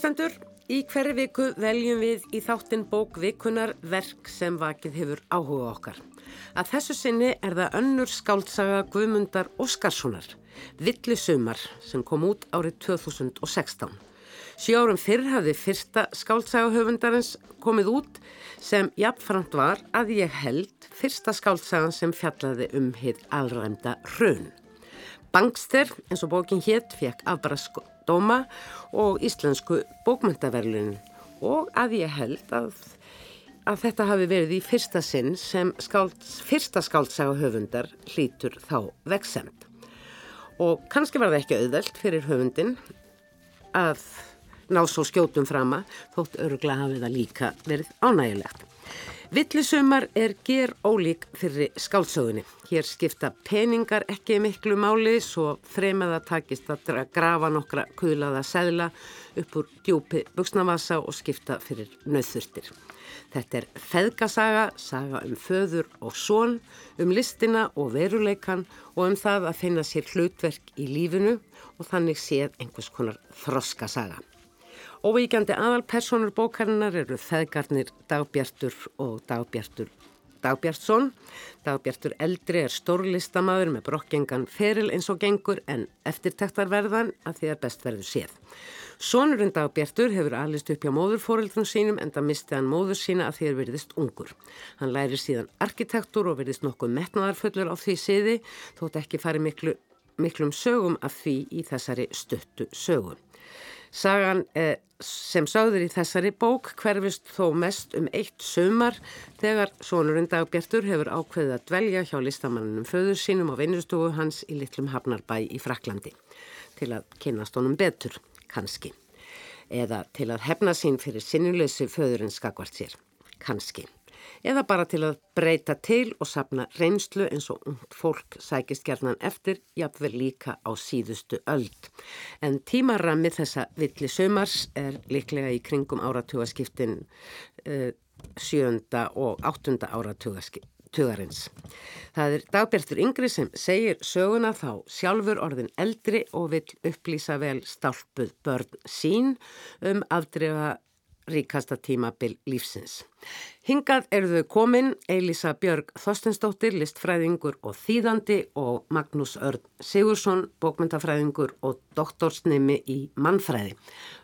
Hlustendur, í hverju viku veljum við í þáttinn bók vikunar verk sem vakið hefur áhuga okkar. Að þessu sinni er það önnur skáldsaga Guðmundar Óskarssonar, Villi sumar, sem kom út árið 2016. Sjö árum fyrr hafði fyrsta skáldsagahöfundarins komið út sem jafnframt var að ég held fyrsta skáldsagan sem fjallaði um hitt alræmda hrun. Bankster, eins og bókin hétt, fekk afbraskdóma og íslensku bókmyndaverlunin og að ég held að, að þetta hafi verið í fyrsta sinn sem skálds, fyrsta skáldsagahöfundar hlítur þá veksemt. Og kannski var það ekki auðvelt fyrir höfundin að ná svo skjótum frama þótt örugla hafi það líka verið ánægilegt. Villisumar er ger ólík fyrir skálsögunni. Hér skipta peningar ekki miklu máli svo fremaða takist að grafa nokkra kuðlaða segla upp úr djúpi buksnavasa og skipta fyrir nöðþurftir. Þetta er feðgasaga, saga um föður og són, um listina og veruleikan og um það að finna sér hlutverk í lífinu og þannig séð einhvers konar þroskasaga. Óvíkjandi aðalpersonur bókarinnar eru feðgarnir Dagbjartur og Dagbjartur Dagbjartsson. Dagbjartur eldri er stórlistamaður með brokkengan feril eins og gengur en eftirtektarverðan að því að best verður séð. Sónurinn Dagbjartur hefur alist upp hjá móðurfórildum sínum en það misti hann móður sína að er verðist ungur. Hann læri síðan arkitektur og verðist nokkuð metnaðarfullur á því siði þótt ekki fari miklu, miklum sögum af því í þessari stuttu sögum. Sagan eh, sem sáður í þessari bók hverfist þó mest um eitt sömar þegar sonurinn Dagbjartur hefur ákveðið að dvelja hjá listamannunum föður sínum á vinnustofu hans í litlum Hafnarbæ í Fraklandi til að kynast honum betur, kannski. Eða til að hefna sín fyrir sinnuleysi föðurinn skakvart sér, kannski eða bara til að breyta til og sapna reynslu eins og ungt fólk sækist gerðnan eftir, jafnvel líka á síðustu öld. En tímarramið þessa villi sömars er líklega í kringum áratugaskiptin uh, sjönda og áttunda áratugarins. Það er dagbjörnstur yngri sem segir söguna þá sjálfur orðin eldri og vil upplýsa vel stálpuð börn sín um afdrefa ríkasta tímabil lífsins. Hingað eru þau komin Eilisa Björg Þorstensdóttir, listfræðingur og þýðandi og Magnús Örn Sigursson, bókmyndafræðingur og doktorsnimi í mannfræði.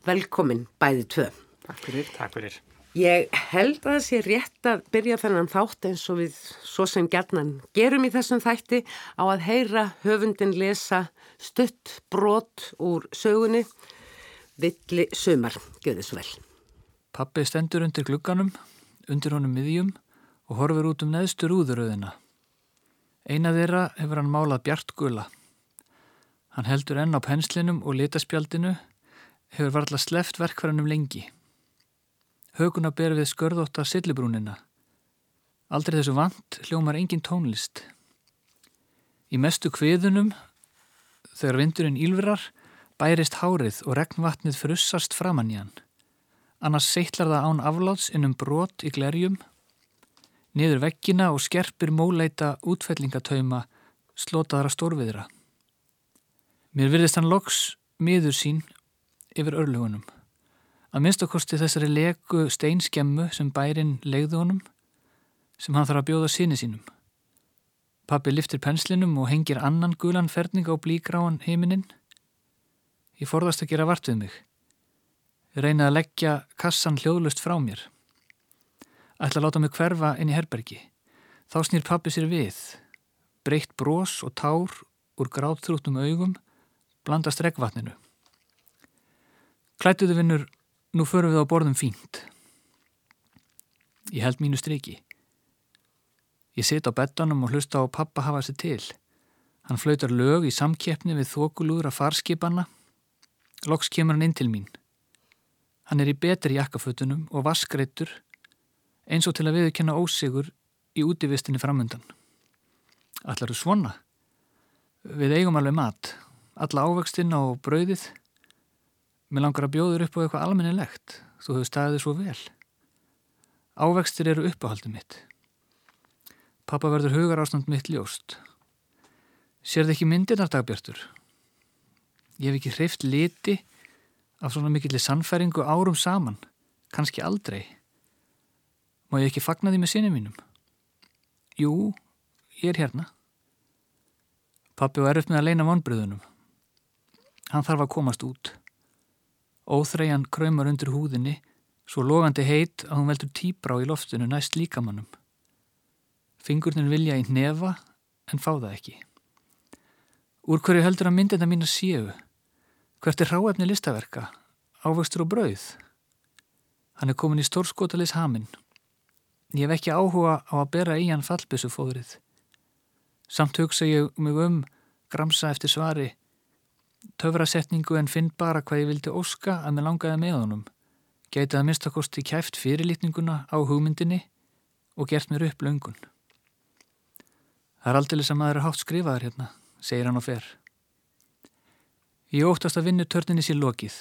Velkomin bæði tvö. Takk fyrir, takk fyrir. Ég held að það sé rétt að byrja þennan þátt eins og við svo sem gerðnan gerum í þessum þætti á að heyra höfundin lesa stutt brot úr sögunni Villi Sumar. Gjöðu svo vel. Pappi stendur undir glugganum, undir honum miðjum og horfur út um neðstur úðuröðina. Eina þeirra hefur hann málað bjart gula. Hann heldur enn á penslinum og litaspjaldinu, hefur varðla sleft verkvarðanum lengi. Höguna ber við skörðóttar sillibrúnina. Aldrei þessu vant hljómar engin tónlist. Í mestu kviðunum, þegar vindurinn ílverar, bærist hárið og regnvatnið frussast framann í hann annars seittlar það án afláts innum brot í glerjum, niður veggina og skerpir móleita útfellingatauma slotaðara stórviðra. Mér virðist hann loks miður sín yfir örlugunum. Að minnstakosti þessari leku steinskemmu sem bærin legðu honum, sem hann þarf að bjóða síni sínum. Pappi liftir penslinum og hengir annan gulan ferning á blígráan heiminin. Ég forðast að gera vart við mig reyna að leggja kassan hljóðlust frá mér. Ætla að láta mig hverfa inn í herbergi. Þá snýr pappi sér við. Breytt brós og tár úr gráðtrúttum augum blanda streggvatninu. Klætuðu vinnur, nú förum við á borðum fínt. Ég held mínu striki. Ég sit á bettanum og hlusta á pappa hafa sér til. Hann flautar lög í samkeppni við þokulúðra farskipanna. Loks kemur hann inn til mín. Hann er í betri jakkafutunum og vaskreittur eins og til að viðkynna ósigur í útivistinni framöndan. Allar eru svona. Við eigum alveg mat, alla ávextina og brauðið. Mér langar að bjóður upp á eitthvað almennilegt, þú hefur staðið svo vel. Ávextir eru uppáhaldið mitt. Pappa verður hugar ástand mitt ljóst. Sér þið ekki myndirnar dagbjörtur? Ég hef ekki hreift liti á af svona mikillir sannfæringu árum saman, kannski aldrei. Má ég ekki fagna því með sinni mínum? Jú, ég er hérna. Pappi var erfitt með að leina vonbröðunum. Hann þarf að komast út. Óþreian kröymar undir húðinni, svo logandi heit að hún veldur tíbrá í loftinu næst líkamannum. Fingurnin vilja í nefa en fá það ekki. Úr hverju heldur að myndina mín að séu? Hvert er ráefni listaverka? Ávöxtur og brauð? Hann er komin í stórskotalis haminn. Ég hef ekki áhuga á að bera í hann fallbissufóðrið. Samt hugsa ég mig um, gramsa eftir svari, töfrasetningu en finn bara hvað ég vildi óska að mér langaði með honum. Gætið að minnstakosti kæft fyrirlitninguna á hugmyndinni og gert mér upp löngun. Það er aldrei sem maður er hátt skrifaður hérna, segir hann og fer. Ég óttast að vinnu törninni sér lokið,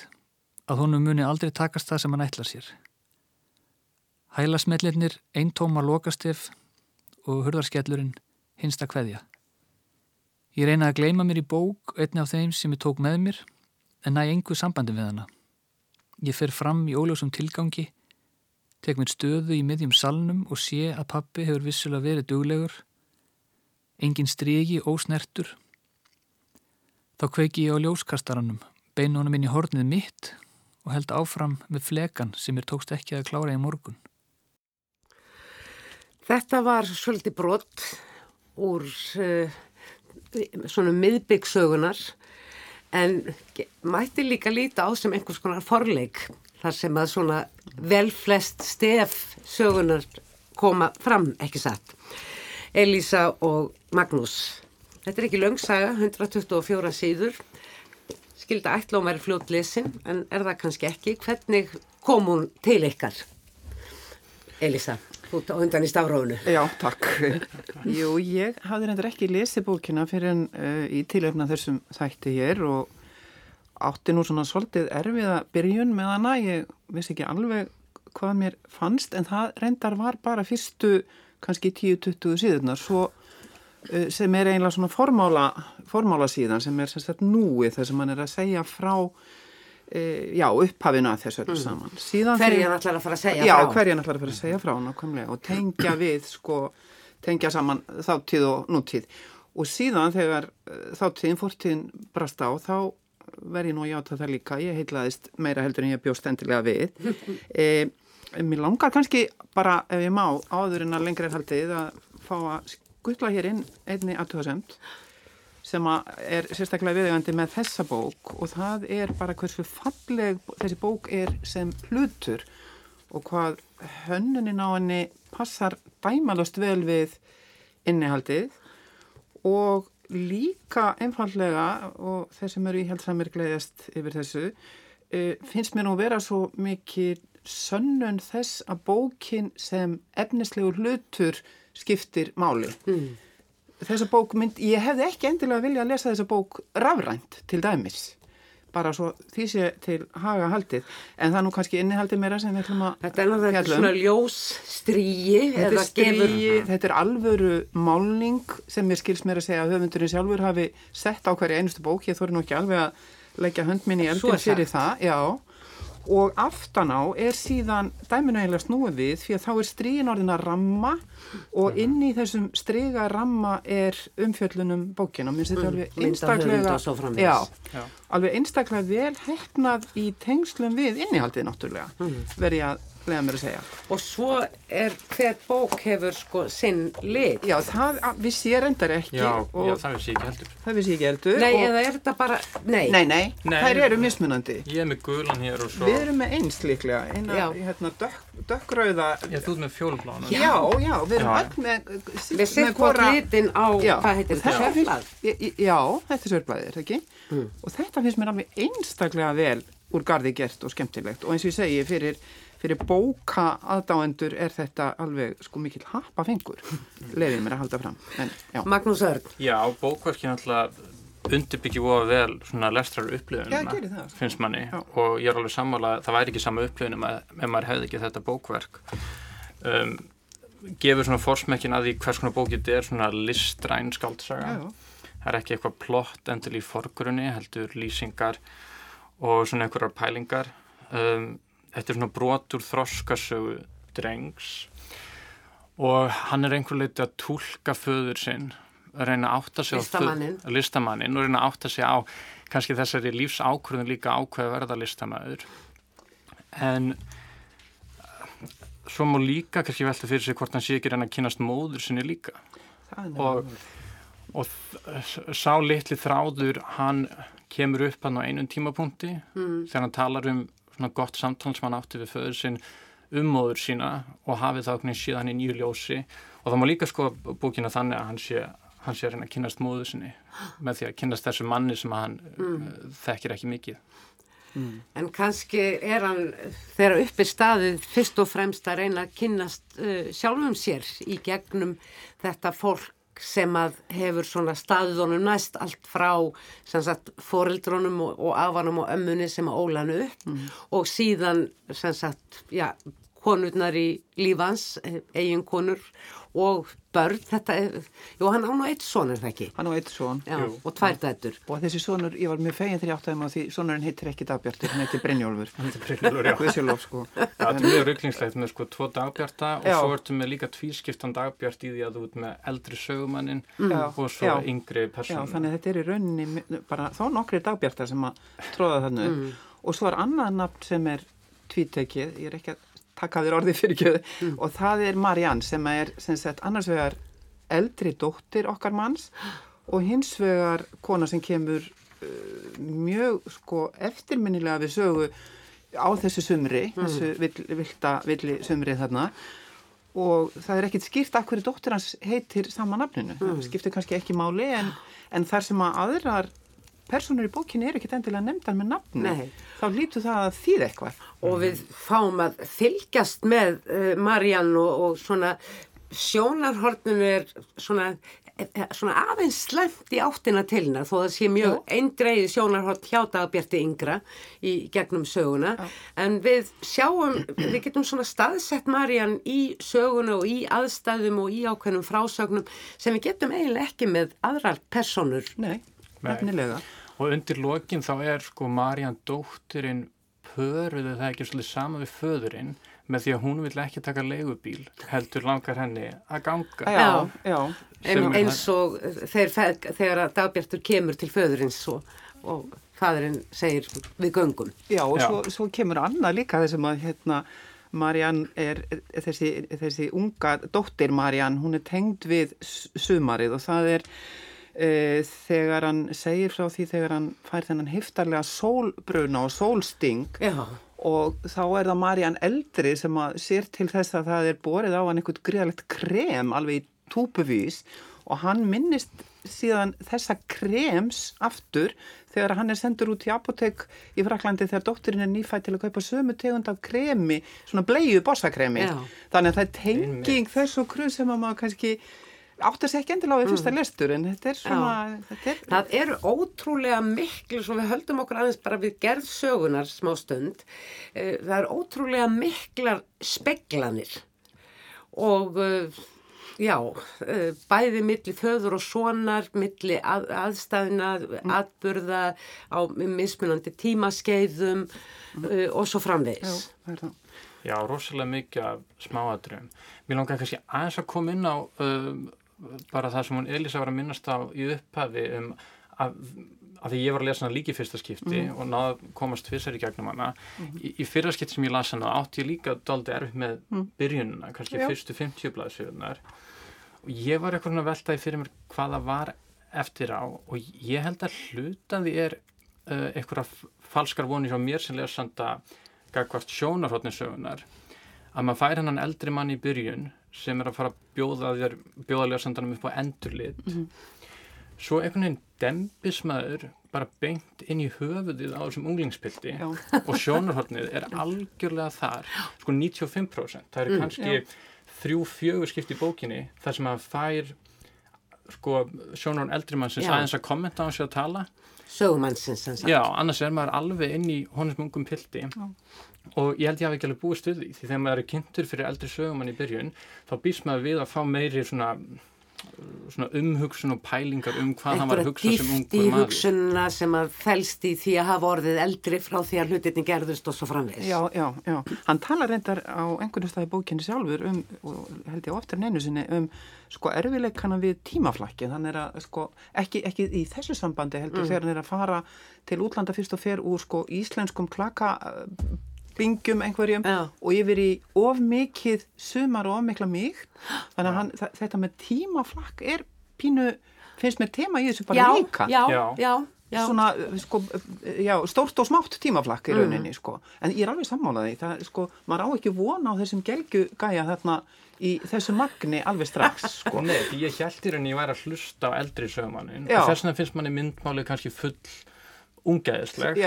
að honum muni aldrei takast það sem hann ætlar sér. Hælasmellirnir, eintóma lokastef og hurðarskellurinn hinsta kveðja. Ég reynaði að gleima mér í bók einni af þeim sem ég tók með mér en næ engu sambandi við hana. Ég fer fram í óljósum tilgangi, tek mér stöðu í miðjum salnum og sé að pappi hefur vissulega verið duglegur, engin strygi ósnertur. Þá kveiki ég á ljóskastaranum, beinu honum inn í hornið mitt og held áfram með flekan sem mér tókst ekki að klára í morgun. Þetta var svolítið brott úr uh, svona miðbyggsögunar en mætti líka líta á sem einhvers konar forleik þar sem að svona vel flest stef sögunar koma fram, ekki satt. Elisa og Magnús. Þetta er ekki löngsaga, 124 síður. Skilda ætla og verið fljótt lesin, en er það kannski ekki. Hvernig kom hún til ykkar? Elisa? á undan í stafrónu. Já, takk. Jú, ég hafði reyndar ekki lesið bókina fyrir en uh, í tilöfna þessum þætti hér og átti nú svona svolítið erfiða byrjun með hana. Ég vissi ekki alveg hvað mér fannst en það reyndar var bara fyrstu kannski 10-20 síðunar svo sem er einlega svona formála, formála síðan sem er sérstaklega núið þar sem hann er að segja frá E, já, upphafinu að þessu öllu mm. saman mm. hverjan ætlar að fara að segja já, frá já, hverjan ætlar að fara að segja frá nákvæmlega og tengja við, sko tengja saman þáttíð og nútíð og síðan þegar e, þáttíðin fórtíðin brast á, þá verði ég nú að játa það líka, ég heitlaðist meira heldur en ég bjóst endilega við e, mér langar kannski bara ef ég má áður en að lengri haldið að fá að skutla hér inn einni aðtöðasemt sem er sérstaklega viðegandi með þessa bók og það er bara hversu falleg þessi bók er sem hlutur og hvað hönnunin á henni passar dæmalast vel við innihaldið og líka einfallega og þeir sem eru í helsamir gleiðast yfir þessu e, finnst mér nú vera svo mikið sönnun þess að bókin sem efnislegur hlutur skiptir máli. Mm. Þessa bók mynd, ég hefði ekki endilega vilja að lesa þessa bók rafrænt til dæmis. Bara svo því sé til haga haldið, en það nú kannski innihaldið meira sem við ætlum að Þetta er náttúrulega um. svona ljós stríi Þetta er stríi, þetta er alvöru málning sem ég skils mér að segja að höfundurinn sjálfur hafi sett á hverju einustu bók, ég þóri nú ekki alveg að leggja hönd minni í eldin fyrir það, já og aftan á er síðan dæminu eiginlega snúið við því að þá er strígin orðin að ramma og inn í þessum stríga ramma er umfjöllunum bókina. Og minnst þetta mm, alveg einstaklega já, já. alveg einstaklega vel hefnað í tengslum við innihaldið náttúrulega. Mm. verið að lega mér að segja. Og svo er hver bók hefur sko sinn lit. Já, það vissi ég reyndar ekki. Já, já það vissi ég ekki heldur. Það vissi ég ekki heldur. Nei, eða er þetta bara, nei. Nei, nei, nei þær eru mismunandi. Ég er með gulan hér og svo. Við erum með eins líklega, eina, hérna, dökk, dökkrauða. Já, þú er með fjólublána. Já, já, við erum öll með, við setjum hvort litin á, já, hvað heitir þetta, sörblað? Já, þetta er sörblað, er það ekki? Mm. Og þetta finnst mér alveg einstaklega vel úr gardi gert og skemmtilegt og eins og ég segi fyrir fyrir bóka aðdáendur er þetta alveg sko mikil hapafengur leiðið mér að halda fram. En, Magnús Örn. Já, bókverkin alltaf undirbyggjum og vel svona lestrar upplifun finnst manni. Já. og ég er alveg sammála það væri ekki sama upplifun ef maður hefði ekki þetta bókverk. Um, gefur svona forsmekkin að því hvers konar bók þetta er svona listræn skaldsaga það er ekki eitthvað plott endil í forgrunni heldur lýsingar og svona einhverjar pælingar. Um, þetta er svona brotur þroskasögu drengs og hann er einhver leiti að tólka föður sinn að reyna að átta sig listamannin. á listamannin og reyna að átta sig á kannski þessari lífsákvörðun líka ákveð að verða listamæður en svo má líka kannski velta fyrir sig hvort hann sé ekki reyna að kynast móður sinni líka og, og sá litli þráður hann kemur upp hann á einum tímapunkti mm. þegar hann talar um svona gott samtal sem hann átti við föður sinn um móður sína og hafið það okkur síðan í nýju ljósi og það má líka sko búkina þannig að hann sé hann sé að reyna að kynast móðu sinni með því að kynast þessu manni sem hann mm. þekkir ekki mikið mm. En kannski er hann þegar uppi staðið fyrst og fremst að reyna að kynast uh, sjálfum sér í gegnum þetta fólk sem að hefur svona staðið honum næst allt frá sagt, foreldrónum og, og afanum og ömmunni sem að ólanu upp mm. og síðan sagt, já, konurnar í lífans, eigin konur og börn, þetta er, jú hann á nú eitt són er það ekki? Hann á eitt són. Já, jú. og tvær dættur. Og þessi sónur, ég var mjög fegin þegar ég áttaði maður því sónurinn heitir ekki dagbjartur, hann heitir Brynjólfur. Hann heitir Brynjólfur, já. Guðsjálf, sko. Já, þetta er mjög rugglingslegt með sko tvo dagbjarta og já. svo ertu með líka tvískiptan dagbjart í því að þú ert með eldri sögumannin mm. og svo já. yngri persónu. Já, þannig að þetta er í rauninni bara þá nokkri dagbjartar sem að tróða þannig mm. og svo er annað nafn sem er tvítekið, ég er ekki að taka þér orðið fyrir kjöðu mm. og það er Marianne sem er sem sagt, annars vegar eldri dóttir okkar manns og hins vegar kona sem kemur uh, mjög sko eftirminnilega við sögu á þessu sumri, mm. þessu vill, vilda villi sumri þarna og það er ekkit skýrt af hverju dóttir hans heitir sama nafninu, mm. það skiptir kannski ekki máli en, en þar sem að aðrar personur í bókinni er ekkert endilega nefndar með nafni, Nei. þá lítu það að þýð eitthvað. Og við fáum að fylgjast með uh, Mariann og, og svona sjónarhorninu er svona, eh, eh, svona aðeins slemt í áttina til hérna þó það sé mjög eindreið sjónarhort hjá dagbjarti yngra í gegnum söguna Já. en við sjáum, við getum svona staðsett Mariann í söguna og í aðstæðum og í ákveðnum frásögnum sem við getum eiginlega ekki með aðrar personur. Nei, nefnilega og undir lokin þá er sko Marjan dóttirinn pöruðu það ekki svolítið sama við föðurinn með því að hún vil ekki taka leigubíl heldur langar henni að ganga. Já, já, eins og þegar, þegar að dagbjartur kemur til föðurins og, og fadurinn segir við göngum. Já, og já. Svo, svo kemur annað líka þessum að hérna Marjan er þessi, þessi unga dóttir Marjan, hún er tengd við sumarið og það er e, þegar hann segir frá því þegar hann fær þennan heftarlega sólbruna og sólsting Já. og þá er það Mariann Eldri sem að sér til þess að það er borið á hann einhvern greiðalegt krem alveg í túpuvís og hann minnist síðan þessa krems aftur þegar hann er sendur út í apotek í Fraklandi þegar dótturinn er nýfætt til að kaupa sömu tegund af kremi, svona bleiðu bossakremi. Þannig að það er tenging þess og kruð sem að maður kannski átt að segja ekki endilega á því fyrsta mm. lestur en þetta er svona þetta er... það eru ótrúlega miklu svo við höldum okkur aðeins bara við gerð sögunar smá stund eh, það eru ótrúlega miklar speglanir og eh, já, eh, bæði milli föður og sonar milli að, aðstæðina mm. atburða á mismunandi tímaskeiðum mm. og svo framvegs Já, Já, rosalega mikið af smáadröfum. Mér langar kannski aðeins að koma inn á um, bara það sem hún Elisa var að minnast á í upphafi um að, að því ég var að lesa hana líki fyrsta skipti mm. og náða komast fyrstari gegnum hana mm. í, í fyrra skipti sem ég lasa hana átti ég líka daldi erfitt með mm. byrjununa kannski Já. fyrstu 50 blaðsögurnar og ég var eitthvað að veltaði fyrir mér hvaða var eftir á og ég held að hlutaði er uh, eitthvað falskar vonir hjá mér sem lesanda gagvart sjónarhóttninsögunar að maður fær hennan eldri mann í byrjun sem er að fara að bjóða þér bjóðaljóðsendanum upp á endurlit. Mm -hmm. svo einhvern veginn dembismæður bara beint inn í höfuðið á þessum unglingspildi Já. og sjónarhaldnið er algjörlega þar. Sko 95% það eru mm, kannski þrjú fjögur skipt í bókinni þar sem að fær sko sjónarhaldn eldri mann sem sæðins að kommenta á hans að tala. Sögumannsins Já, annars er maður alveg inn í honum ungum pildi Já og ég held ég hafi ekki alveg búið stuði því þegar maður er kynntur fyrir eldri sögumann í byrjun þá býst maður við að fá meiri svona svona umhugsun og pælingar um hvað hann var að hugsa sem ungur maður. Eitthvað dýft í hugsunna sem að fælst í því að hafa orðið eldri frá því að hlutinni gerðust og svo framvegs. Já, já, já. Hann talar reyndar á einhvern stað í bókinni sjálfur um, og held ég oftar en einu sinni, um sko erfileikana við tímaflakki. Þannig er að sko ekki, ekki í þessu sambandi heldur mm. þegar hann er að fara til útlanda fyrst og fer úr sko íslenskum klaka bingjum einhverjum Já. og yfir í of mikið sumar og of mikla mýgt þannig að hann, þetta með tímaflakk er pínu, finnst mér tema í þessu bara já, líka. já, já, já svona, sko, já, stórt og smátt tímaflakk í mm. rauninni, mm. sko. En ég er alveg sammálaði, það, sko, maður á ekki vona á þessum gelgjugæja þarna í þessu magni alveg strax sko. Nei, því ég held í rauninni ég væri að hlusta á eldri sögmannin og þess vegna finnst manni myndmálið kannski full ungæðislegt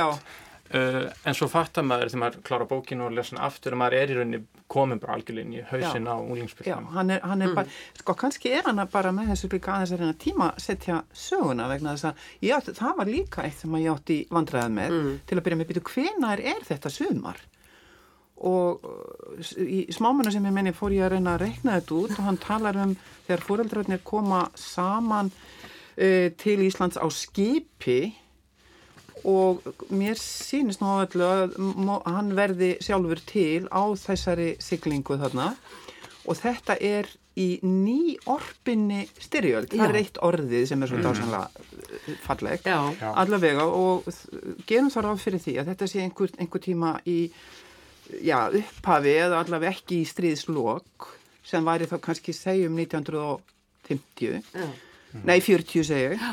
Uh, en svo fattar maður þegar maður klára bókinu og lesa hann aftur og maður er í rauninni komin bara algjörlega í hausin á unglingsbyrjum. Já, hann er, hann er mm. bara, sko kannski er hann bara með þessu líka aðeins að reyna tíma setja söguna vegna þess að, já það var líka eitt sem ég átti vandræðað með mm. til að byrja með, byrju hvenar er þetta sumar? Og í smámanu sem ég menni fór ég að reyna að rekna þetta út og hann talar um þegar fóreldrarnir koma saman uh, til Íslands á skipi og mér sýnist nú öllu að hann verði sjálfur til á þessari siglingu þarna. Og þetta er í ný orfinni styrjöld, það er eitt orðið sem er svo mm. dásanlega fallegt. Allavega og gerum það ráð fyrir því að þetta sé einhver, einhver tíma í já, upphafi eða allavega ekki í stríðslokk sem væri þá kannski segjum 1950 já. nei 40 segjum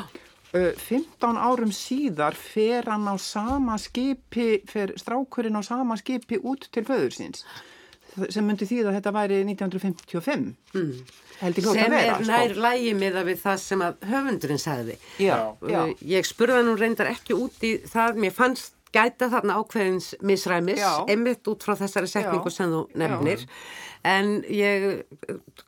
15 árum síðar fer hann á sama skipi, fer strákurinn á sama skipi út til föður síns sem myndi því að þetta væri 1955 mm. sem vera, er sko. nær sko. lægi með það við það sem að höfundurinn sagði já, já. ég spurði hann reyndar ekki út í það mér fannst gæta þarna ákveðins misræmis, emitt út frá þessari setningu sem þú nefnir já. en ég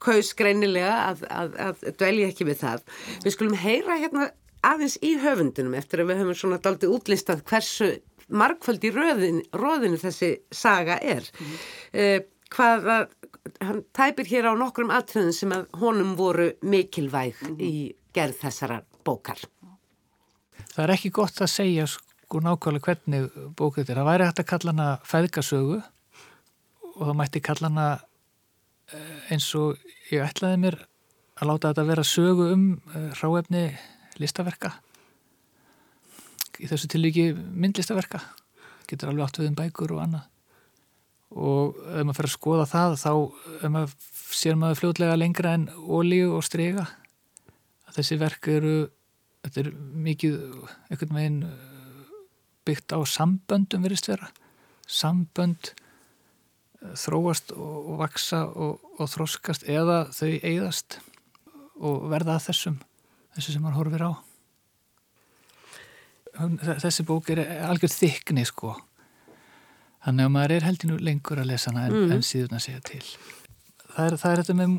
kaus greinilega að, að, að dvelja ekki við það við skulum heyra hérna aðeins í höfundunum eftir að við höfum svona daldi útlistað hversu markföld í röðin, röðinu þessi saga er. Mm. Uh, hvaða, hann tæpir hér á nokkrum atriðin sem að honum voru mikilvæg mm. í gerð þessara bókar. Það er ekki gott að segja sko nákvæmlega hvernig bókið þetta er. Það væri hægt að kalla hana fæðgasögu og það mætti kalla hana eh, eins og ég ætlaði mér að láta þetta vera sögu um uh, ráefni listaverka. Í þessu tilviki myndlistaverka. Getur alveg átt við um bækur og annað. Og ef maður fer að skoða það þá maður, sér maður fljóðlega lengra en ólíu og strega að þessi verk eru þetta er mikið ekkert meginn byggt á samböndum verist vera. Sambönd þróast og, og vaksa og, og þróskast eða þau eigðast og verða að þessum þessu sem maður horfir á. Þessi bók er algjörð þykni sko. Þannig að maður er heldinu lengur að lesa hana en, mm. en síðan að segja til. Það er, það er þetta með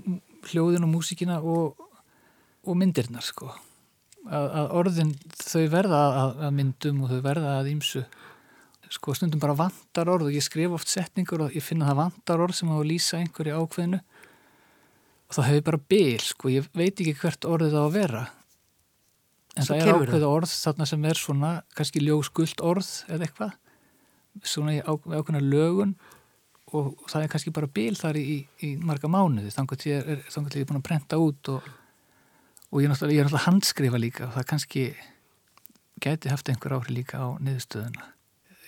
hljóðin og músíkina og, og myndirnar sko. Að, að orðin þau verða að, að myndum og þau verða að ímsu sko stundum bara vantar orð og ég skrif oft setningur og ég finna það vantar orð sem á að lýsa einhverju ákveðinu og þá hefur bara byl sko, ég veit ekki hvert orðið á að vera en Svo það er ákveð orð þarna sem er svona kannski ljósgult orð eða eitthvað. Svona í ákveðna lögun og það er kannski bara bíl þar í, í marga mánuði. Þannig að ég er, er búin að prenta út og, og ég er náttúrulega handskrifa líka og það kannski geti haft einhver áhrif líka á niðurstöðuna.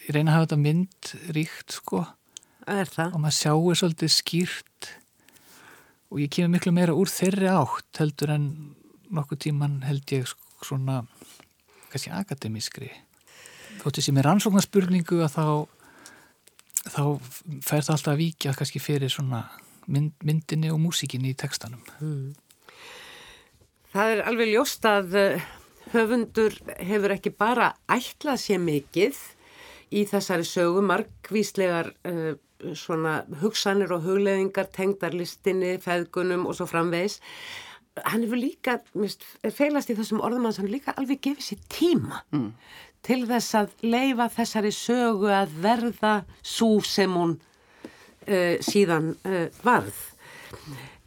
Ég reyna að hafa þetta mynd ríkt sko. Og maður sjáu svolítið skýrt og ég kemur miklu meira úr þeirri átt heldur en nokkuð tíman held ég sko svona kannski akademískri. Þóttu sem er rannsóknarspurningu að þá þá fær það alltaf að víkja kannski fyrir svona mynd, myndinni og músikinni í tekstanum hmm. Það er alveg ljóst að eh, höfundur hefur ekki bara ætlað sér mikið í þessari sögu markvíslegar uh, svona hugsanir og hugleðingar tengdarlistinni, feðgunum og svo framvegs hann hefur líka, feilast í þessum orðum að hann líka alveg gefið sér tíma mm. til þess að leifa þessari sögu að verða svo sem hún uh, síðan uh, varð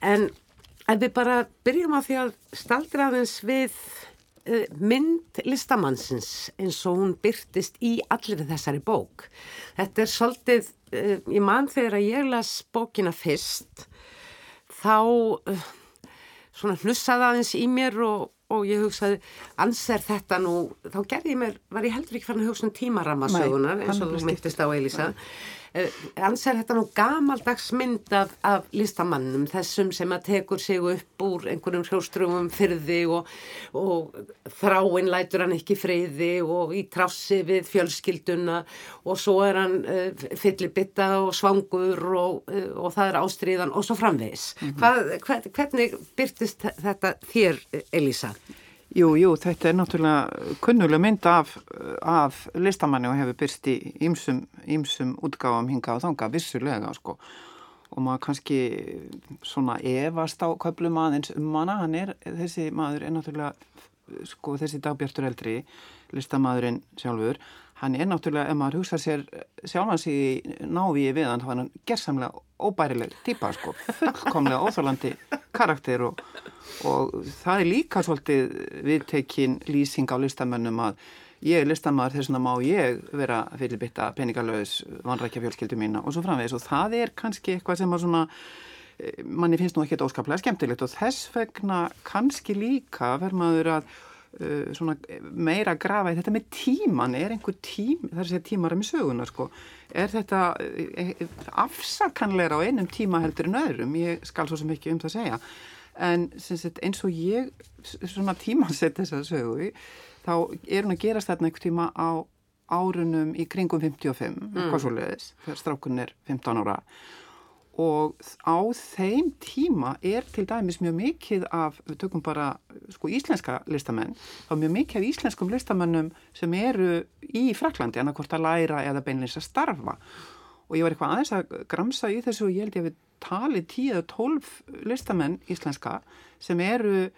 en ef við bara byrjum á því að staldra aðeins við uh, mynd listamannsins eins og hún byrtist í allir þessari bók. Þetta er svolítið, ég mann þegar að ég las bókina fyrst, þá svona hnussaði aðeins í mér og, og ég hugsaði, anser þetta nú, þá gerði ég mér, var ég heldur ekki fann að hugsa um tímaramasögunar eins og þú myndist á Elisa. Nei hans er þetta nú gamaldags mynd af, af listamannum þessum sem að tekur sig upp úr einhverjum hljóstrumum fyrði og, og þráinn lætur hann ekki friði og í trássi við fjölskylduna og svo er hann uh, fyllibitta og svangur og, uh, og það er ástriðan og svo framvegis. Mm -hmm. Hvað, hvernig byrtist þetta þér Elisa? Jú, jú, þetta er náttúrulega kunnulega mynd af, af listamanni og hefur byrst í ýmsum útgáðum hinga og þanga vissulega sko. Og maður kannski svona evast á köplum aðeins um hana, hann er, þessi maður er náttúrulega sko þessi dagbjartur eldri listamæðurinn sjálfur hann er náttúrulega, ef maður hugsa sér sjálfans í návíi við hann þá er hann gerðsamlega óbærileg típa sko, fullkomlega óþálandi karakter og, og það er líka svolítið viðtekinn lýsing á listamönnum að ég er listamæður þess vegna má ég vera fyrirbytta peningalöðs vanrækja fjölskyldu mína og svo framvegis. Og það er kannski eitthvað sem að svona eh, manni finnst nú ekkert óskaplega skemmtilegt og þess vegna kannski líka verður maður að uh, svona meira grafa í þetta með tíman, er einhver tím, það er að segja tímara með söguna sko, er þetta uh, afsakanleira á einum tíma heldur en öðrum, ég skal svo sem ekki um það segja, en sagt, eins og ég svona tímansett þess að sögu, þá er hún að gerast þarna einhver tíma á árunum í kringum 55, mm. hvað svo leiðis, þegar strákun er 15 ára og á þeim tíma er til dæmis mjög mikið af, við tökum bara sko íslenska listamenn, þá mjög mikið af íslenskum listamennum sem eru í Fraklandi, annarkort að læra eða beinleins að starfa. Og ég var eitthvað aðeins að gramsa í þessu og ég held ég að við tali 10-12 listamenn íslenska sem eru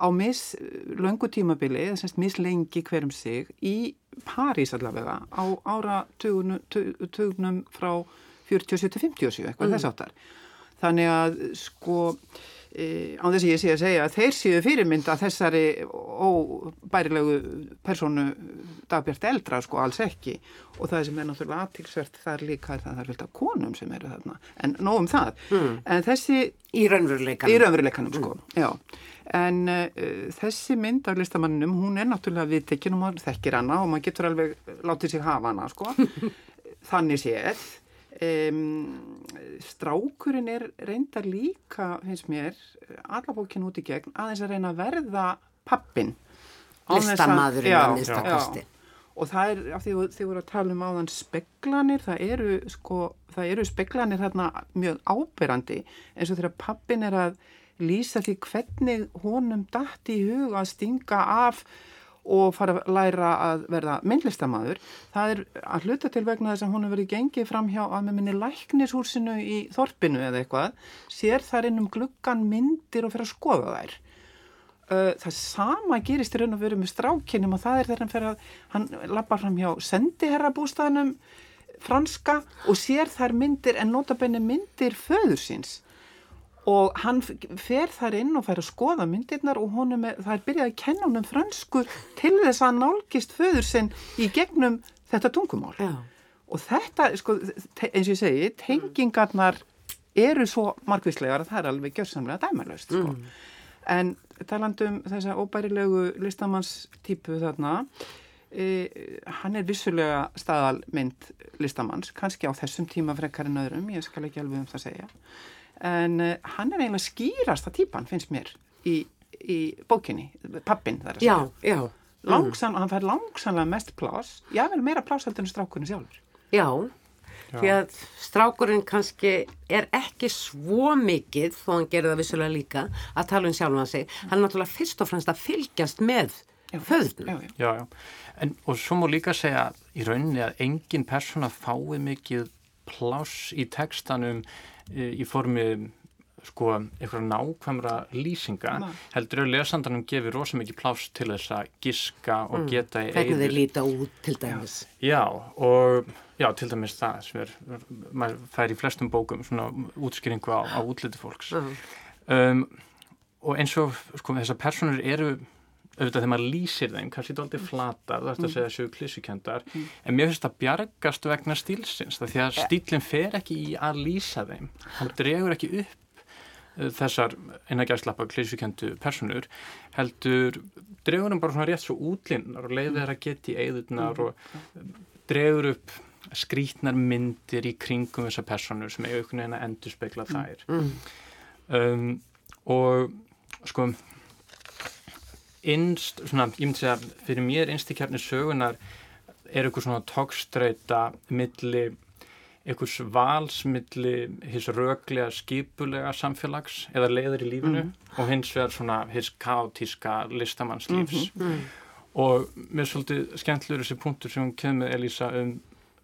á mislöngu tímabili, eða semst mislengi hverjum sig í París allavega á ára tugnum frá 47-57 eitthvað mm. þess áttar þannig að sko e, á þess að ég sé að segja að þeir séu fyrirmynda þessari óbærilegu personu dagbjart eldra sko alls ekki og það sem er náttúrulega aðtilsvert þar líka er það að það er fylgt af konum sem eru þarna en nógum það mm. en þessi í raunveruleikanum, í raunveruleikanum sko, mm. já En uh, þessi mynd af listamannum, hún er náttúrulega viðtekinn og maður þekkir hana og maður getur alveg látið sig hafa hana, sko. Þannig séð. Um, strákurinn er reyndar líka, finnst mér, allabókinn út í gegn, aðeins að reyna að verða pappin. Listamadurinn að listakosti. Og það er, af því þið voru að tala um áðan speklanir, það eru, sko, það eru speklanir þarna mjög áberandi eins og þegar pappin er að lýsa því hvernig honum dætt í hug að stinga af og fara að læra að verða myndlistamæður. Það er að hluta til vegna þess að hún hefur verið gengið fram hjá að með minni læknishúsinu í Þorpinu eða eitthvað, sér þar inn um gluggan myndir og fyrir að skoða þær. Það sama gerist í raun og veru með strákinum og það er þegar hann fyrir að, hann lappar fram hjá sendiherrabústæðinum franska og sér þær myndir en notabenni myndir föður síns og hann fer þar inn og fær að skoða myndirnar og er, það er byrjað að kenna honum fransku til þess að nálgist föður sinn í gegnum þetta tungumál Já. og þetta, sko, eins og ég segi tengingarnar eru svo margvíslegar að það er alveg gjörsamlega dæmarlaust sko. mm. en talandum þessa óbærilegu listamannstýpu þarna e, hann er vissulega staðalmynd listamanns, kannski á þessum tíma frekar en öðrum, ég skal ekki alveg um það segja en uh, hann er eiginlega skýrasta típan finnst mér í, í bókinni, pappin þar að segja. Já, já. Langsan, mm. Hann fær langsanlega mest plás, já vel meira pláshaldur en strákurinn sjálfur. Já, já, því að strákurinn kannski er ekki svo mikið, þó hann gerir það vissulega líka, að tala um sjálf hann sig. Hann er náttúrulega fyrst og fremst að fylgjast með föðnum. Já, já, já. En, og svo múi líka segja í rauninni að engin persóna fái mikið plás í tekstanum í formi sko eitthvað nákvæmra lýsinga Ná. heldur að lesandanum gefur rosa mikið pláss til þess að giska og mm. geta í Hvernig þeir líta út til dæmis Já, já og já, til dæmis það sem er, maður fær í flestum bókum svona útskýringu á, á útliti fólks mm. um, og eins og sko þessar personur eru auðvitað þegar maður lýsir þeim, kannski þetta er aldrei flatar, það er að segja sjöu klísukendar mm. en mér finnst það bjargast vegna stílsins, því að stílinn fer ekki í að lýsa þeim, hann dregur ekki upp uh, þessar einagæðslappa klísukendu personur heldur dregur hann bara svona rétt svo útlinnar og leiðir það að geta í eigðunar og dregur upp skrítnar myndir í kringum þessar personur sem er aukun eina endur speikla þær. Mm. um, og sko innst, svona, ég myndi segja fyrir mér einstakjarnir sögunar er eitthvað svona tókstreita milli einhvers valsmilli hins röglega skipulega samfélags eða leiður í lífinu mm. og hins vegar svona hins kátíska listamannslífs mm -hmm. og mér er svolítið skemmtilegur þessi punktur sem hún kemur Elísa um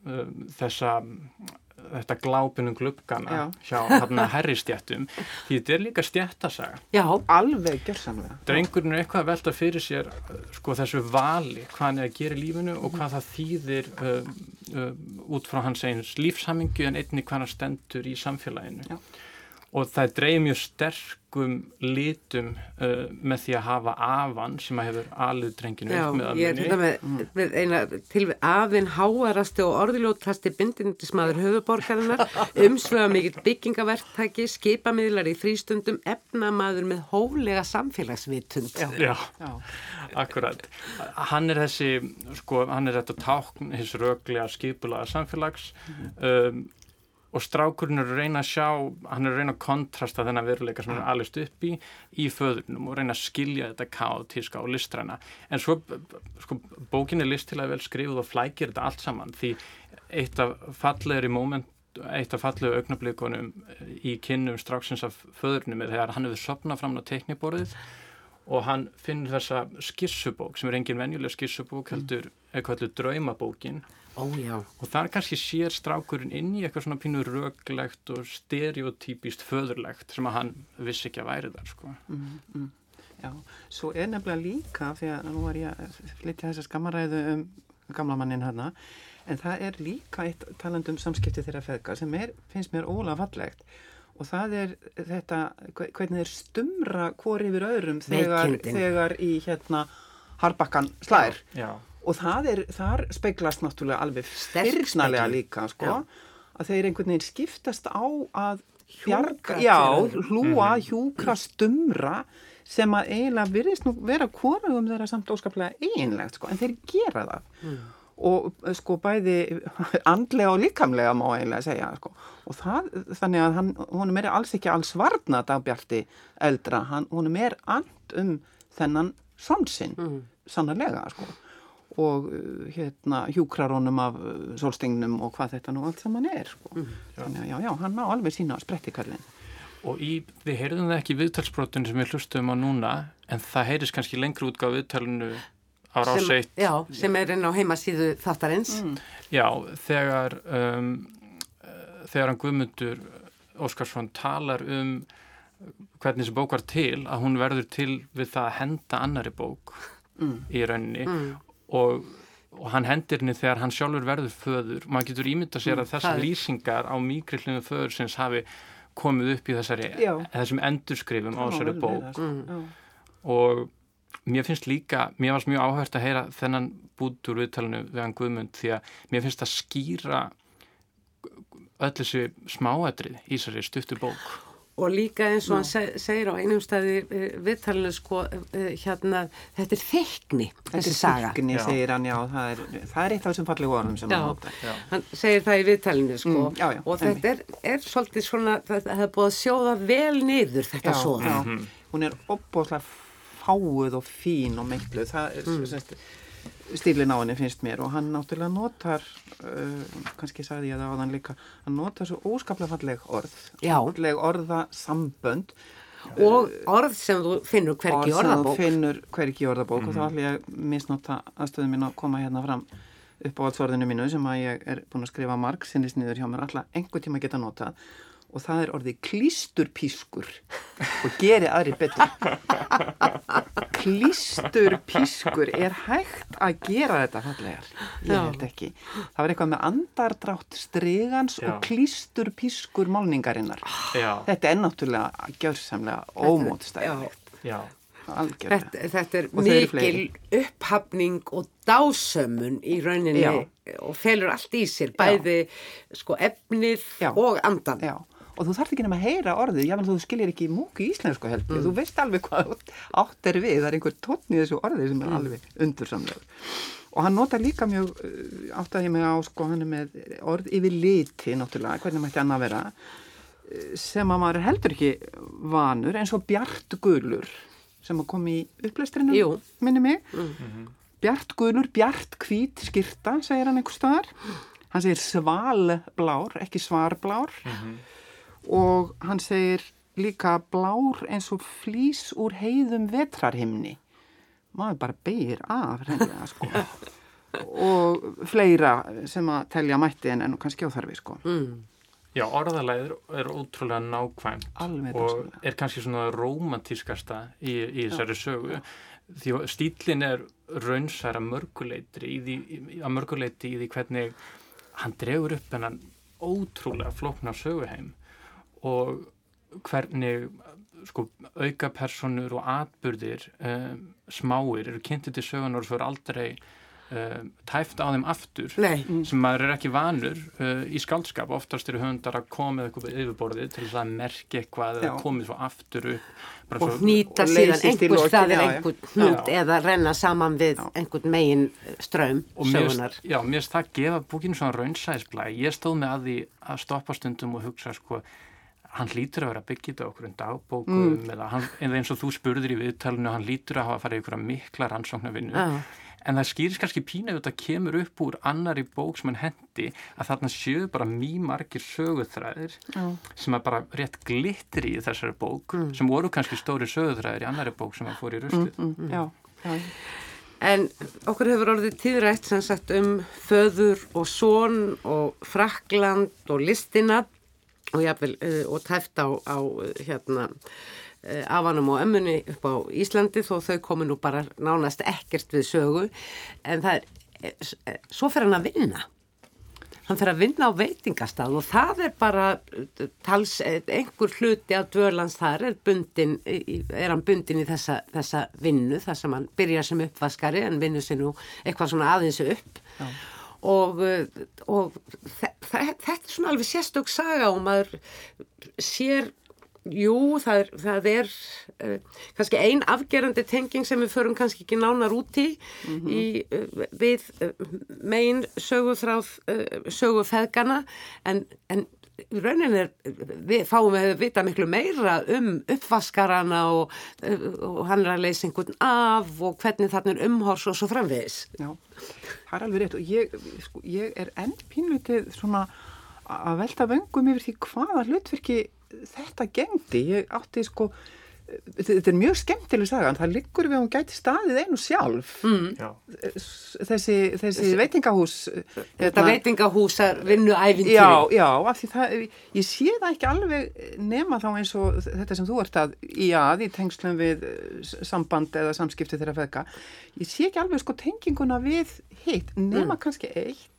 um, þessa þetta glápinum glubgana hjá hérna herristjættum því þetta er líka stjættasaga Já, alveg gerðsamlega Drengurinn er eitthvað að velta fyrir sér sko þessu vali, hvað hann er að gera í lífinu og hvað það þýðir uh, uh, út frá hans eins lífshamingu en einni hvað hann stendur í samfélaginu. Já og það dreif mjög sterkum litum uh, með því að hafa afan sem að hefur alveg drenginu upp með ég er þetta með, mm. með eina til afinn háarasti og orðilótasti bindindismadur höfuborgarinnar, umsvöða mikill byggingaverktæki, skipamiðlar í þrýstundum, efnamaður með hóflega samfélagsvitund. Já, Já. Já. akkurat. Hann er þessi, sko, hann er þetta tákn, þessi röglega skipulaða samfélags um, og strákurinn er að reyna að sjá, hann er að reyna að kontrasta þennan veruleika sem hann er alveg upp í í föðurnum og reyna að skilja þetta kátíska og listræna en svo sko, bókin er listilega vel skrifuð og flækir þetta allt saman því eitt af fallegri moment eitt af fallegu augnablikonum í kynnum stráksins af föðurnum er þegar hann hefur sopnað fram á tekniborðið og hann finnur þessa skissubók sem er engin venjuleg skissubók heldur eitthvað draumabókin Ó, og þar kannski sér strákurinn inn í eitthvað svona pínu röglegt og stereotypist föðurlegt sem að hann vissi ekki að væri þar sko. mm, mm. Já, svo er nefnilega líka því að nú var ég að flytja þessa skammaræðu um gamla mannin hérna en það er líka eitt talandum samskipti þeirra feðka sem er, finnst mér óla fallegt. Og það er þetta hvernig þeir stumra hvori yfir öðrum þegar, þegar í hérna harbakkan slær. Já, já og það er, þar speiklast náttúrulega alveg fyrknalega líka sko, að þeir einhvern veginn skiptast á að hjúka, já, hlúa, mm. hjúka, stumra sem að eiginlega virðist nú vera hvorum þeirra samt óskaplega einlegt sko, en þeir gera það mm. og sko bæði andlega og líkamlega má eiginlega segja sko og það, þannig að hann, honum er alls ekki alls varnat af Bjarti eldra, hann, honum er and um þennan svonsinn, mm. sannarlega sko og uh, hérna hjúkrarónum af uh, solstengnum og hvað þetta nú allt saman er sko. mm, þannig að já, já, hann má alveg sína sprettikallin og í, við heyrðum það ekki í viðtalsbrotin sem við hlustum á núna en það heyrðis kannski lengri útgáð viðtalinu á ráseitt já, sem er inn á heimasíðu þáttarins mm. já, þegar um, þegar hann Guðmundur Óskarsson talar um hvernig þessi bók var til að hún verður til við það að henda annari bók mm. í rauninni mm og, og hann hendir henni þegar hann sjálfur verður föður. Og maður getur ímynda sér að mm, þessar lýsingar á mýgrillinu föður sinns hafi komið upp í þessari, þessum endurskrifum á þessari bók. Mm. og mér finnst líka, mér varst mjög áhört að heyra þennan bút úr viðtalinu við hann Guðmund því að mér finnst að skýra öll þessi smáætrið í þessari stuttu bók og líka eins og hann segir á einum staði eh, viðtalinu sko eh, hérna, þetta er saga. Þetta er þeikni, segir hann, já það er, það er eitt af þessum fallegu orðum sem já, hann hóta. Hann segir það í viðtalinu sko mm, já, já, og þetta er, er svolítið svona, það hefur búið að sjóða vel niður þetta svona. Mm -hmm. hún er opbóðslega fáuð og fín og meikluð, það er mm. semst stílin á henni finnst mér og hann náttúrulega notar uh, kannski sagði ég það á þann líka hann notar svo óskaplega falleg orð. Falleg orða sambönd og orð sem þú finnur hverki orðabók orð sem þú finnur hverki orðabók. Mm -hmm. og þá mhm. ætlum ég að misnota aðstöðum mín að koma hérna fram upp á allsvorðinu mínu sem að ég er búin að skrifa marg sinnisniður hjá mér. Alltaf einhver tíma geta notað og það er orðið klísturpískur og geri aðri betur klísturpískur er hægt að gera þetta fallegar ég held ekki það var eitthvað með andardrátt stregans Já. og klísturpískur málningarinnar Já. þetta er náttúrulega gjörsamlega ómótstæðilegt Já. Þetta, þetta er mikil upphafning og dásömmun í rauninni Já. og felur allt í sér, bæði sko efnið Já. og andan. Og þú þarf ekki nema að heyra orðið, jáfnveg þú skilir ekki múki íslensku heldur, mm. þú veist alveg hvað átt er við, það er einhver tótn í þessu orðið sem er mm. alveg undursamlegur. Og hann nota líka mjög, uh, átt að ég mig á, sko, hann er með orð yfir liti, náttúrulega, hvernig mætti hann að vera, uh, sem að maður heldur ekki vanur, eins og Bjart Gulur, sem að kom í upplæstrinum, minni mig. Mm -hmm. Bjart Gulur, Bjart Kvít skirta, segir hann einhver staðar. Hann segir svalblár, ekki svarblár. Mm -hmm. Og hann segir líka blár eins og flýs úr heiðum vetrarhimni. Maður bara beigir af reynilega sko. Og fleira sem að telja mætti en, en kannski áþarfi sko. Mm. Já, orðalæður er ótrúlega nákvæmt Alveg og er kannski svona romantískasta í, í þessari sögu. Því stílin er raunsæra mörguleitri í því, að mörguleiti í því hvernig hann dregur upp en hann ótrúlega flóknar söguheim og hvernig sko, auka personur og atbyrðir um, smáir eru kynntið til sögunar og svo er aldrei um, tæft á þeim aftur Nei. sem maður er ekki vanur uh, í skaldskap, oftast eru höndar að koma eitthvað yfirborðið til þess að merkja eitthvað eða komið svo aftur upp. Og hnýta síðan einhver staðir einhvern hnút eða renna saman við já. einhvern megin ströym sögunar. Mér, já, mér finnst það að gefa búkinu svona raunsæðisblæ ég stóð með að því að stoppa stundum og hugsa sko hann lítur að vera byggjit á okkur um dagbókum mm. eða hann, eins og þú spurður í viðtalinu hann lítur að hafa farið ykkur að mikla rannsóknarvinnu uh. en það skýris kannski pína ef þetta kemur upp úr annari bók sem hann hendi að þarna séu bara mjög margir söguþræðir uh. sem að bara rétt glittir í þessari bók mm. sem voru kannski stóri söguþræðir í annari bók sem að fór í rusli mm, mm, Já, já En okkur hefur orðið tíðrætt sem sagt um föður og són og Frakland og listina og, jafnvel, uh, og tæft á, á hérna, uh, afanum og ömmunni upp á Íslandi þó þau komi nú bara nánast ekkert við sögu. En það er, eh, svo fer hann að vinna. Hann fer að vinna á veitingastað og það er bara tals, einhver hluti af dvörlands þar er, bundin, er hann bundin í þessa, þessa vinnu þar sem hann byrjar sem uppvaskari en vinnu sér nú eitthvað svona aðeins upp. Já og, og þetta er svona alveg sérstök saga og maður sér Jú, það er, það er uh, kannski ein afgerandi tenging sem við förum kannski ekki nánar út í, mm -hmm. í uh, við uh, megin sögufráð sögufeðgana en, en raunin er, við fáum við að vita miklu meira um uppvaskarana og, og hann er að leysa einhvern af og hvernig þarna er umhors og svo framvegis. Já það er alveg rétt og ég, sko, ég er enn pínlutið svona að velta vöngum yfir því hvaða hlutverki þetta gengdi. Ég átti sko þetta er mjög skemmtileg saga en það liggur við að hún gæti staðið einu sjálf mm. þessi, þessi veitingahús þetta hérna, veitingahúsar vinnu æfintýri já, já, af því það ég sé það ekki alveg nema þá eins og þetta sem þú ert að í að í tengslum við samband eða samskipti þeirra feðka ég sé ekki alveg sko tenginguna við hitt nema mm. kannski eitt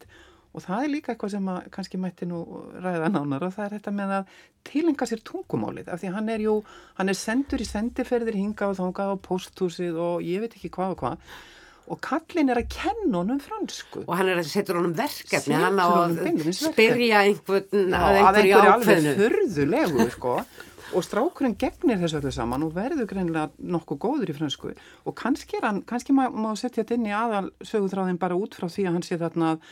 og það er líka eitthvað sem að kannski mætti nú ræða nánar og það er þetta með að tilenga sér tungumálið af því hann er jú, hann er sendur í sendiferðir hinga og þánga á posthúsið og ég veit ekki hvað og hvað. Og kallin er að kenna honum fransku. Og hann er að setja honum verkefni hann á að spyrja einhvern að einhverju ákveðinu förðulegu sko. Og strákurinn gegnir þessu öllu saman og verður greinlega nokkuð góður í fransku og kannski, hann, kannski má, má setja þetta inn í aðal sögutráðin bara út frá því að hann sé þarna að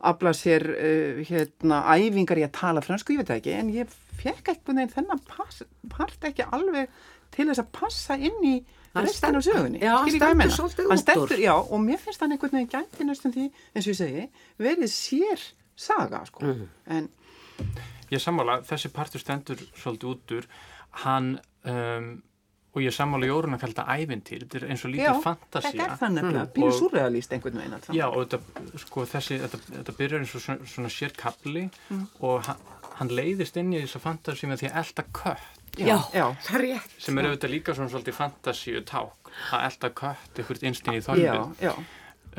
afla sér uh, hérna æfingar í að tala fransku, ég veit ekki, en ég fekk eitthvað nefn þennan pass, part ekki alveg til þess að passa inn í restan á sögunni. Já, hann stendur svolítið út úr. Já, og mér finnst hann einhvern veginn gæti næstum því, eins og ég segi, verið sér saga, sko. Mm. En, ég sammála, þessi partur stendur svolítið út úr, hann... Um, og ég sammála Jórun að kalla þetta ævintýr þetta er eins og lítið fantasía. þetta er nefnilega, mm. býður surrealist einhvern veginn alltaf. já og þetta, sko, þessi, þetta, þetta byrjar eins og svona, svona sér kapli mm. og hann, hann leiðist inn í þessa fantasíu með því að elda kött. Já, já, það er rétt. Sem er auðvitað líka svona svolítið fantasíu ták að elda kött einhvert einstinni í þorfið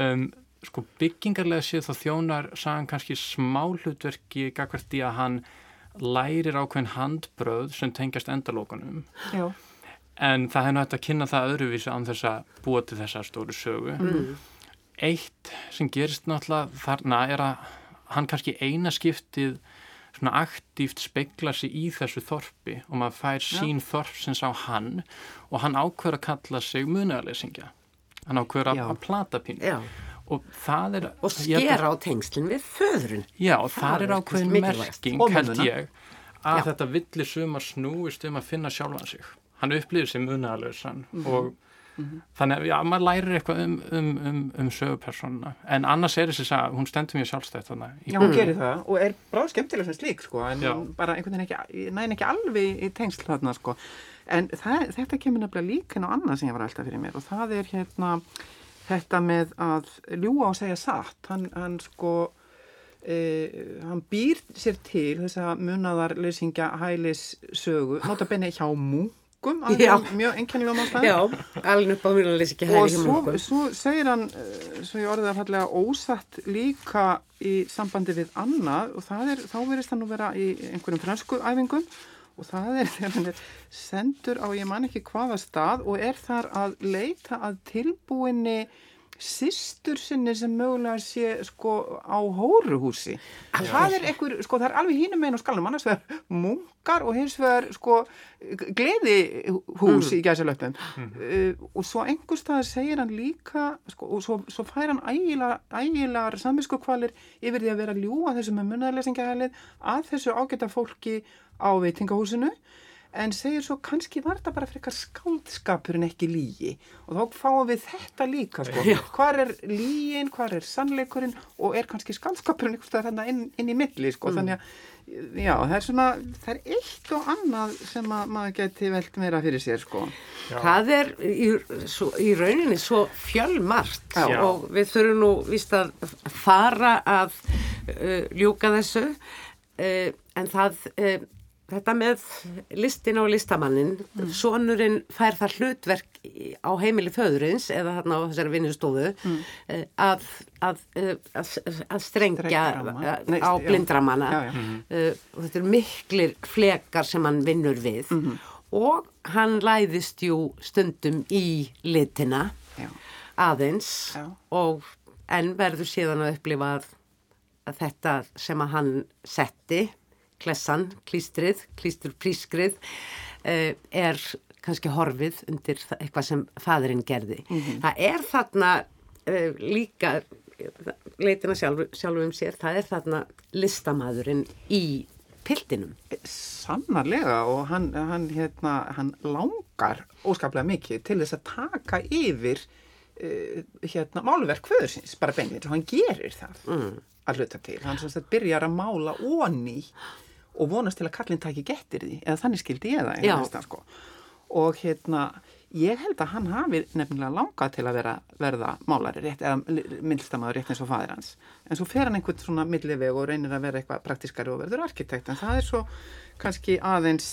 um, sko byggingarlega séð þá þjónar sagan kannski smá hlutverki gagvert í að hann lærir ákveðin handbröð sem tengjast endalókunum já en það hefði náttúrulega að kynna það öðruvísi án þess að búa til þessa stóru sögu. Mm. eitt sem gerist náttúrulega þarna er að hann kannski eina skiptið svona aktíft speikla sig í þessu þorpi og maður fær ja. sín þorpsins á hann og hann ákveður að kalla sig munaleysingja hann ákveður að, að plata pínu. Og það er og skera á tengslinn við föðrun. Já og það, það er ákveðin merking held ég að já. þetta villi sumar snúist um að finna sjálfan sig hann upplýður sem munaleysan mm -hmm. og Mm -hmm. Þannig að já, maður lærir eitthvað um, um, um, um sögupersonuna en annars er þess að hún stendur mjög sjálfstætt þannig. Já, hún gerir það og er bráð skemmtilega sem slík sko en já. bara einhvern veginn ekki, næn ekki alveg í tengsl þarna sko en það, þetta kemur nefnilega líka inn á annað sem ég var alltaf fyrir mér og það er hérna þetta með að ljúa og segja satt, hann, hann sko e, hann býr sér til þess að munaðar leysingja hælis sögu, nota benni hjá mú munkum alveg mjög enkennilega mástæð Já, alveg upp á mjög að leysa ekki Og svo segir hann, eh, svo ég orðið að fallega ósatt líka í sambandi við annað og er, þá verist hann að vera í einhverjum fransku æfingum og það er þegar hann er sendur á ég man ekki hvaða stað og er þar að leita að tilbúinni sýstur sinni sem mögulega sé sko á hóruhúsi. Það er einhver, sko það er alveg hínum meginn á skalunum, annars vegar munkar og hins vegar sko gleðihús mm. í gæsalöpum mm. uh, og svo einhver stað segir hann líka sko, og svo, svo fær hann ægilar samvisku kvalir yfir því að vera ljúa þessu með munarlesingahælið að þessu ágæta fólki á veitingahúsinu en segir svo kannski var þetta bara frekar skáldskapur en ekki lígi og þá fáum við þetta líka sko. hvar er lígin, hvar er sannleikurinn og er kannski skáldskapurinn inn, inn í milli sko. mm. þannig að já, það er svona það er eitt og annað sem að maður geti velt meira fyrir sér sko. það er í, svo, í rauninni svo fjölmart já. og við þurfum nú vist að fara að uh, ljúka þessu uh, en það uh, þetta með listin og listamannin mm. sonurinn fær það hlutverk á heimili föðurins eða þarna á þessari vinnustofu mm. Eh, að, að, eh, að, að strengja Nei, á blindramanna já, já. Mm. og þetta er miklir flekar sem hann vinnur við -hmm. og hann læðist jú stundum í litina já. aðeins og en verður síðan að upplifa að þetta sem að hann setti klessan, klístrið, klísturprískrið uh, er kannski horfið undir eitthvað sem fadurinn gerði. Mm -hmm. Það er þarna uh, líka leitina sjálf, sjálf um sér, það er þarna listamæðurinn í piltinum. Sannarlega og hann, hann, hérna, hann langar óskaplega mikið til þess að taka yfir uh, hérna, máluverk föðursins, bara beinir og hann gerir það mm. að hluta til. Hann byrjar að mála onni og vonast til að kallin taki gettir því eða þannig skildi ég það einhversta sko. Og hérna ég held að hann hafi nefnilega langað til að vera, verða málari rétt eða myndstamaður rétt eins og fadir hans. En svo fer hann einhvern svona milliveg og reynir að vera eitthvað praktiskari og verður arkitekt en það er svo kannski aðeins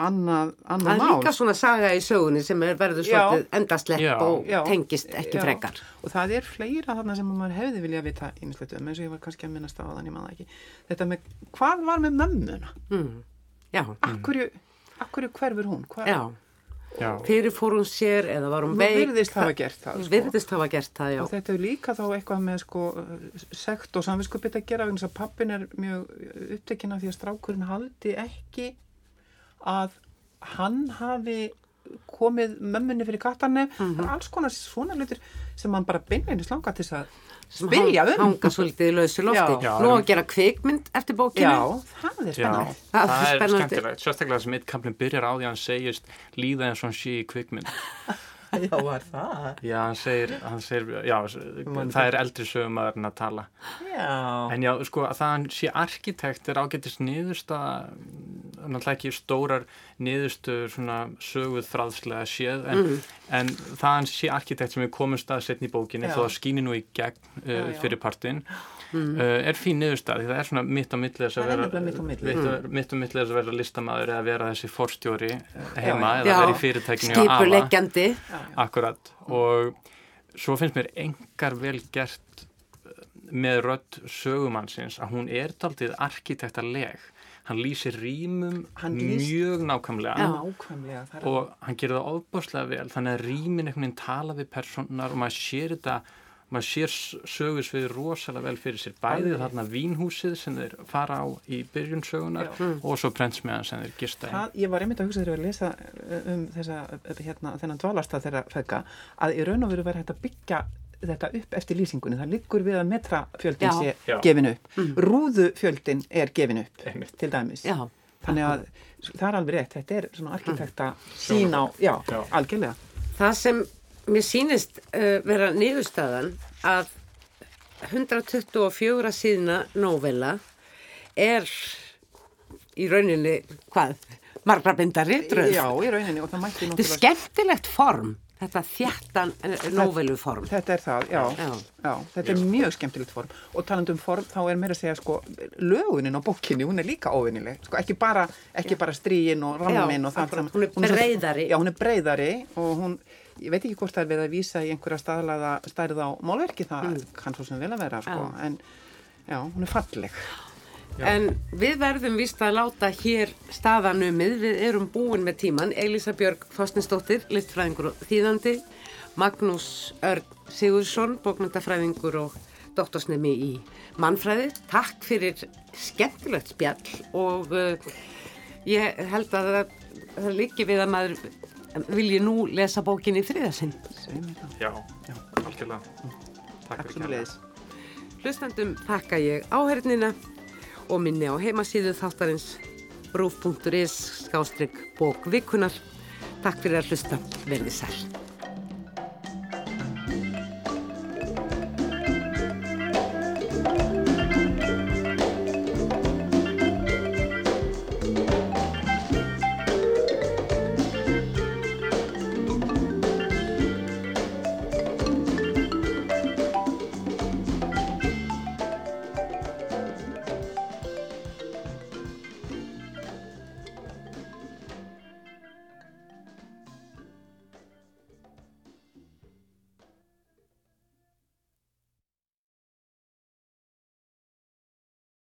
annað, annað mál. Það er líka svona saga í sögunni sem er verður svolítið endaslepp og já, tengist ekki já. frekar. Og það er fleira þarna sem maður hefði vilja vita ímislegt um eins og ég var kannski að minnast á þann, ég maður ekki. Þetta með, hvað var með mömmuna? Mm. Já. Akkurju, akkurju hverfur hún? Hva? Já. Já. fyrir fór hún sér eða var hún veik virðist hafa gert það, sko. virðist hafa gert það og þetta er líka þá eitthvað með sko, sekt og samvinskupitt að gera vegna að pappin er mjög upptekinn af því að strákurinn haldi ekki að hann hafi komið mömmunni fyrir kattarni mm -hmm. alls konar svona hlutir sem hann bara beinleginni slanga til þess að spyrja um. hanga svolítið í lausu lofti. Nú að gera kvikmynd eftir bókinu já, það er spennandi. Það, það er skemmtilegt, sérstaklega sem mitt kamplinn byrjar á því að hann segist líða eins og hann sé í kvikmynd. Já, var það? Já, hann segir, hann segir já, það er eldri sögumæðurinn að tala. Já. En já, sko, það hann sé arkitekt er ágættist niðurst að náttúrulega ekki stórar niðurstöður svona söguð fræðslega séð en, mm. en það hans sé arkitekt sem er komist að setja í bókinni já. þó að skýni nú í gegn uh, já, já. fyrir partin. Mm. uh, er fín niðurstað því það er svona mitt á millis að vera mitt á millis að vera listamæður eða vera þessi forstjóri heima eða vera í fyrirtækinu skipuleggjandi. Akkurat. Og svo finnst mér engar vel gert uh, með rödd sögumannsins að hún er taldið arkitektarleg hann lýsir rýmum lýs... mjög nákvæmlega, nákvæmlega og hann gerir það ofbáslega vel þannig að rýmin einhvern veginn tala við personar og maður sér þetta maður sér sögursvið rosalega vel fyrir sér bæðið þarna vínhúsið sem þeir fara á í byrjun sögunar Já. og svo prentsmiðan sem þeir gista í. Ég var einmitt að hugsa þegar ég var að lesa eh, um þessa, eh, hérna, þennan dvalarstað þeirra fækka að í raun og veru verið hægt að byggja þetta upp eftir lýsingunni, það liggur við að metrafjöldin sé Já. gefin upp mm. rúðufjöldin er gefin upp einmitt. til dæmis Já. þannig að það er alveg rétt, þetta er svona arkitekta mm. sín á, já, algjörlega Það sem Mér sýnist uh, vera niðurstaðan að 124 síðna nóvela er í rauninni hvað? Margra bindari dröð? Já, í rauninni og það mætti náttúrulega... Þetta er skemmtilegt form, þetta þjættan nóveluform. Þetta er það, já, já. já þetta er mjög skemmtilegt form og talandum form þá er mér að segja sko lögunin á bókinni, hún er líka óvinnileg, sko ekki bara, ekki bara stríin og rammin og það. Hún er breyðari. Já, hún er breyðari og hún ég veit ekki hvort það er verið að vísa í einhverja staðlaða stærð á málverki það mm. kann svo sem vil að vera sko. en já, hún er falleg já. En við verðum vist að láta hér staðanumið við erum búin með tíman Elisa Björg Fosninsdóttir, listfræðingur og þýðandi. Magnús Örn Sigursson bókmyndafræðingur og doktorsnemi í mannfræði. Takk fyrir skemmtilegt spjall og uh, ég held að það, það líki við að maður vil ég nú lesa bókin í þriðasinn Já, Já. algjörlega. Takk fyrir leiðis Hlustandum þakka ég áhernina og minni á heimasíðu þáttarins brúf.is skástrygg bókvikunar Takk fyrir að hlusta, verði sæl